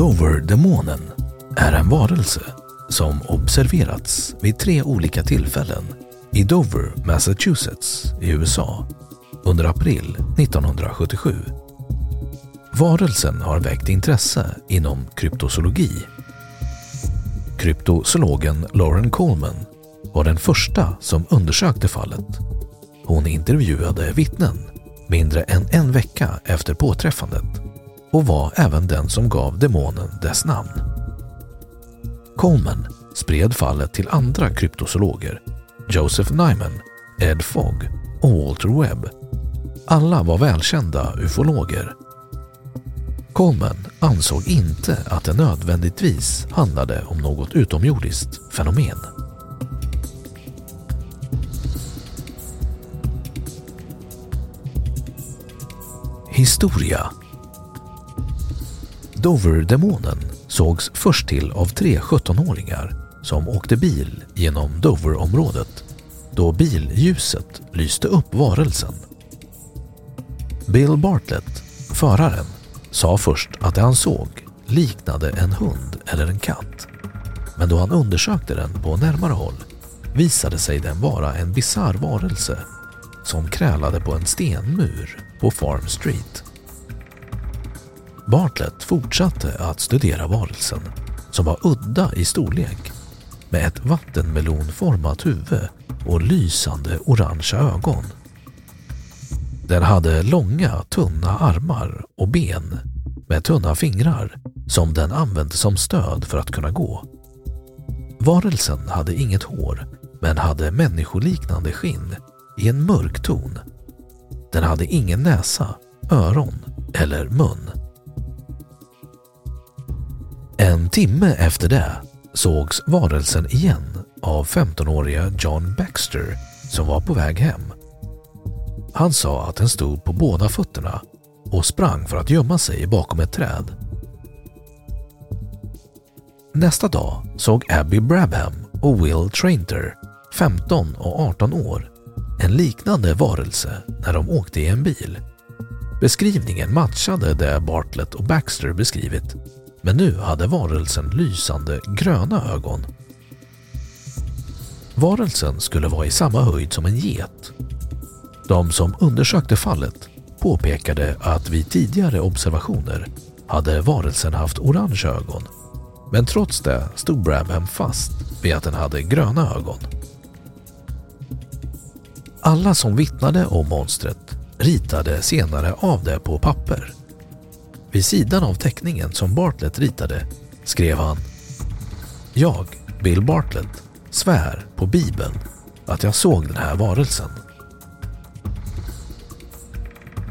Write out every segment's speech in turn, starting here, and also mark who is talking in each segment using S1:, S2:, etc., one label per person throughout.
S1: Dover-demonen är en varelse som observerats vid tre olika tillfällen i Dover, Massachusetts i USA under april 1977. Varelsen har väckt intresse inom kryptozoologi Kryptozoologen Lauren Coleman var den första som undersökte fallet. Hon intervjuade vittnen mindre än en vecka efter påträffandet och var även den som gav demonen dess namn. Coleman spred fallet till andra kryptozoologer, Joseph Nyman, Ed Fogg och Walter Webb. Alla var välkända ufologer Coleman ansåg inte att det nödvändigtvis handlade om något utomjordiskt fenomen. Historia Dover-demonen sågs först till av tre 17-åringar som åkte bil genom Dover-området då billjuset lyste upp varelsen. Bill Bartlett, föraren, sa först att det han såg liknade en hund eller en katt. Men då han undersökte den på närmare håll visade sig den vara en bisarr varelse som krälade på en stenmur på Farm Street. Bartlett fortsatte att studera varelsen som var udda i storlek med ett vattenmelonformat huvud och lysande orangea ögon. Den hade långa, tunna armar och ben med tunna fingrar som den använde som stöd för att kunna gå. Varelsen hade inget hår men hade människoliknande skinn i en mörk ton. Den hade ingen näsa, öron eller mun. En timme efter det sågs varelsen igen av 15-åriga John Baxter som var på väg hem. Han sa att den stod på båda fötterna och sprang för att gömma sig bakom ett träd. Nästa dag såg Abby Brabham och Will Trainter, 15 och 18 år, en liknande varelse när de åkte i en bil. Beskrivningen matchade det Bartlett och Baxter beskrivit men nu hade varelsen lysande gröna ögon. Varelsen skulle vara i samma höjd som en get. De som undersökte fallet påpekade att vid tidigare observationer hade varelsen haft orange ögon. Men trots det stod Brabham fast vid att den hade gröna ögon. Alla som vittnade om monstret ritade senare av det på papper vid sidan av teckningen som Bartlett ritade skrev han Jag, Bill Bartlett, svär på Bibeln att jag såg den här varelsen.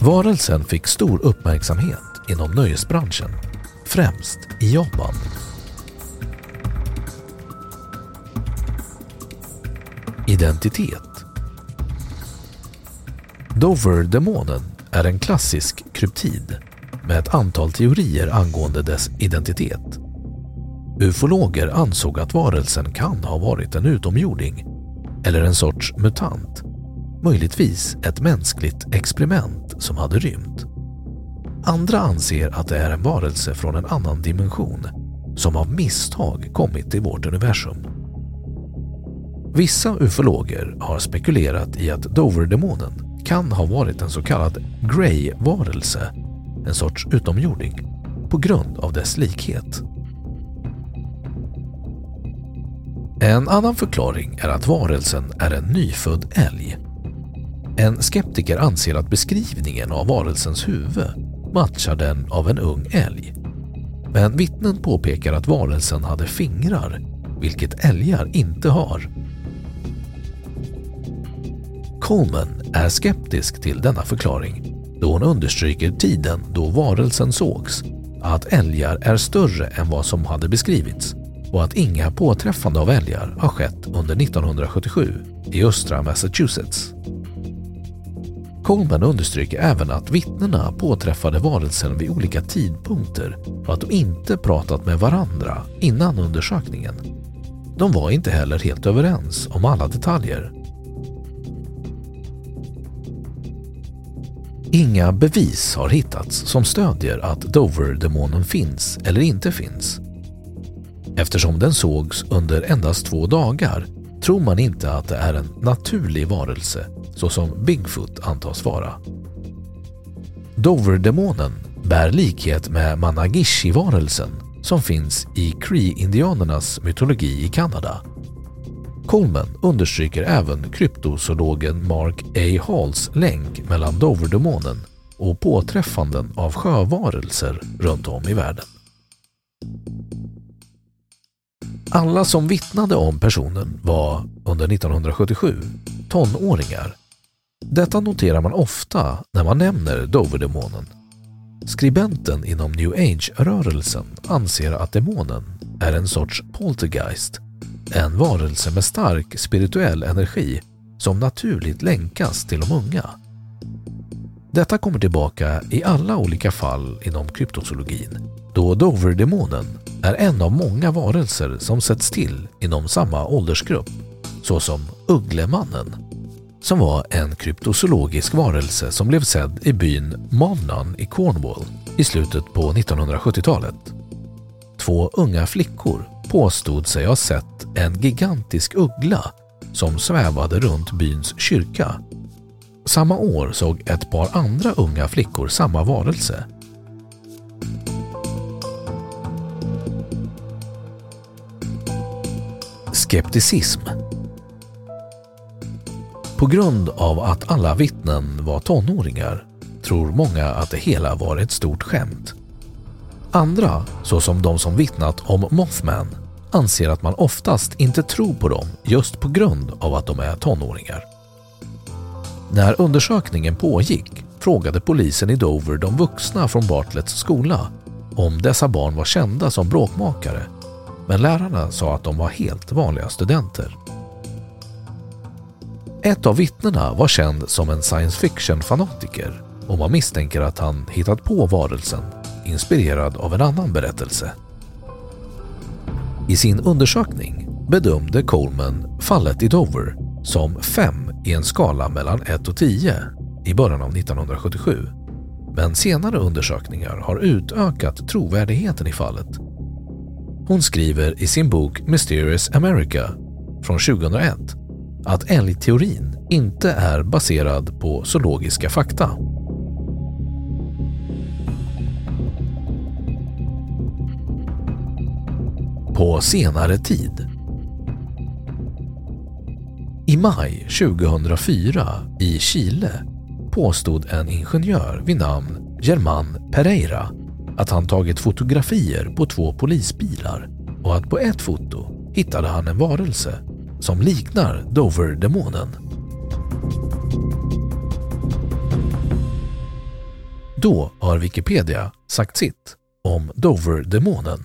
S1: Varelsen fick stor uppmärksamhet inom nöjesbranschen, främst i Japan. Identitet Dover-demonen är en klassisk kryptid med ett antal teorier angående dess identitet. Ufologer ansåg att varelsen kan ha varit en utomjording eller en sorts mutant, möjligtvis ett mänskligt experiment som hade rymt. Andra anser att det är en varelse från en annan dimension som av misstag kommit till vårt universum. Vissa ufologer har spekulerat i att Dover-demonen kan ha varit en så kallad Grey-varelse, en sorts utomjording, på grund av dess likhet. En annan förklaring är att varelsen är en nyfödd älg. En skeptiker anser att beskrivningen av varelsens huvud matchar den av en ung älg. Men vittnen påpekar att varelsen hade fingrar, vilket älgar inte har. Coleman är skeptisk till denna förklaring då hon understryker tiden då varelsen sågs, att älgar är större än vad som hade beskrivits och att inga påträffande av älgar har skett under 1977 i östra Massachusetts. Coleman understryker även att vittnena påträffade varelsen vid olika tidpunkter och att de inte pratat med varandra innan undersökningen. De var inte heller helt överens om alla detaljer. Inga bevis har hittats som stödjer att Dover-demonen finns eller inte finns. Eftersom den sågs under endast två dagar tror man inte att det är en naturlig varelse såsom Bigfoot antas vara. Dover-demonen bär likhet med Managishi-varelsen som finns i Cree-indianernas mytologi i Kanada. Coleman understryker även kryptozoologen Mark A. Halls länk mellan Dover-demonen och påträffanden av sjövarelser runt om i världen. Alla som vittnade om personen var under 1977 tonåringar. Detta noterar man ofta när man nämner Dover-demonen. Skribenten inom new age-rörelsen anser att demonen är en sorts poltergeist, en varelse med stark spirituell energi som naturligt länkas till de unga. Detta kommer tillbaka i alla olika fall inom kryptozoologin då Dover-demonen är en av många varelser som sätts till inom samma åldersgrupp såsom Ugglemannen som var en kryptozoologisk varelse som blev sedd i byn Mavnan i Cornwall i slutet på 1970-talet. Två unga flickor påstod sig ha sett en gigantisk uggla som svävade runt byns kyrka. Samma år såg ett par andra unga flickor samma varelse. Skepticism På grund av att alla vittnen var tonåringar tror många att det hela var ett stort skämt. Andra, såsom de som vittnat om Mothman, anser att man oftast inte tror på dem just på grund av att de är tonåringar. När undersökningen pågick frågade polisen i Dover de vuxna från Bartletts skola om dessa barn var kända som bråkmakare men lärarna sa att de var helt vanliga studenter. Ett av vittnena var känd som en science fiction-fanatiker och man misstänker att han hittat på varelsen inspirerad av en annan berättelse. I sin undersökning bedömde Coleman fallet i Dover som 5 i en skala mellan 1 och 10 i början av 1977. Men senare undersökningar har utökat trovärdigheten i fallet. Hon skriver i sin bok Mysterious America från 2001 att älgteorin inte är baserad på zoologiska fakta. På senare tid i maj 2004 i Chile påstod en ingenjör vid namn German Pereira att han tagit fotografier på två polisbilar och att på ett foto hittade han en varelse som liknar Dover-demonen. Då har Wikipedia sagt sitt om Dover-demonen.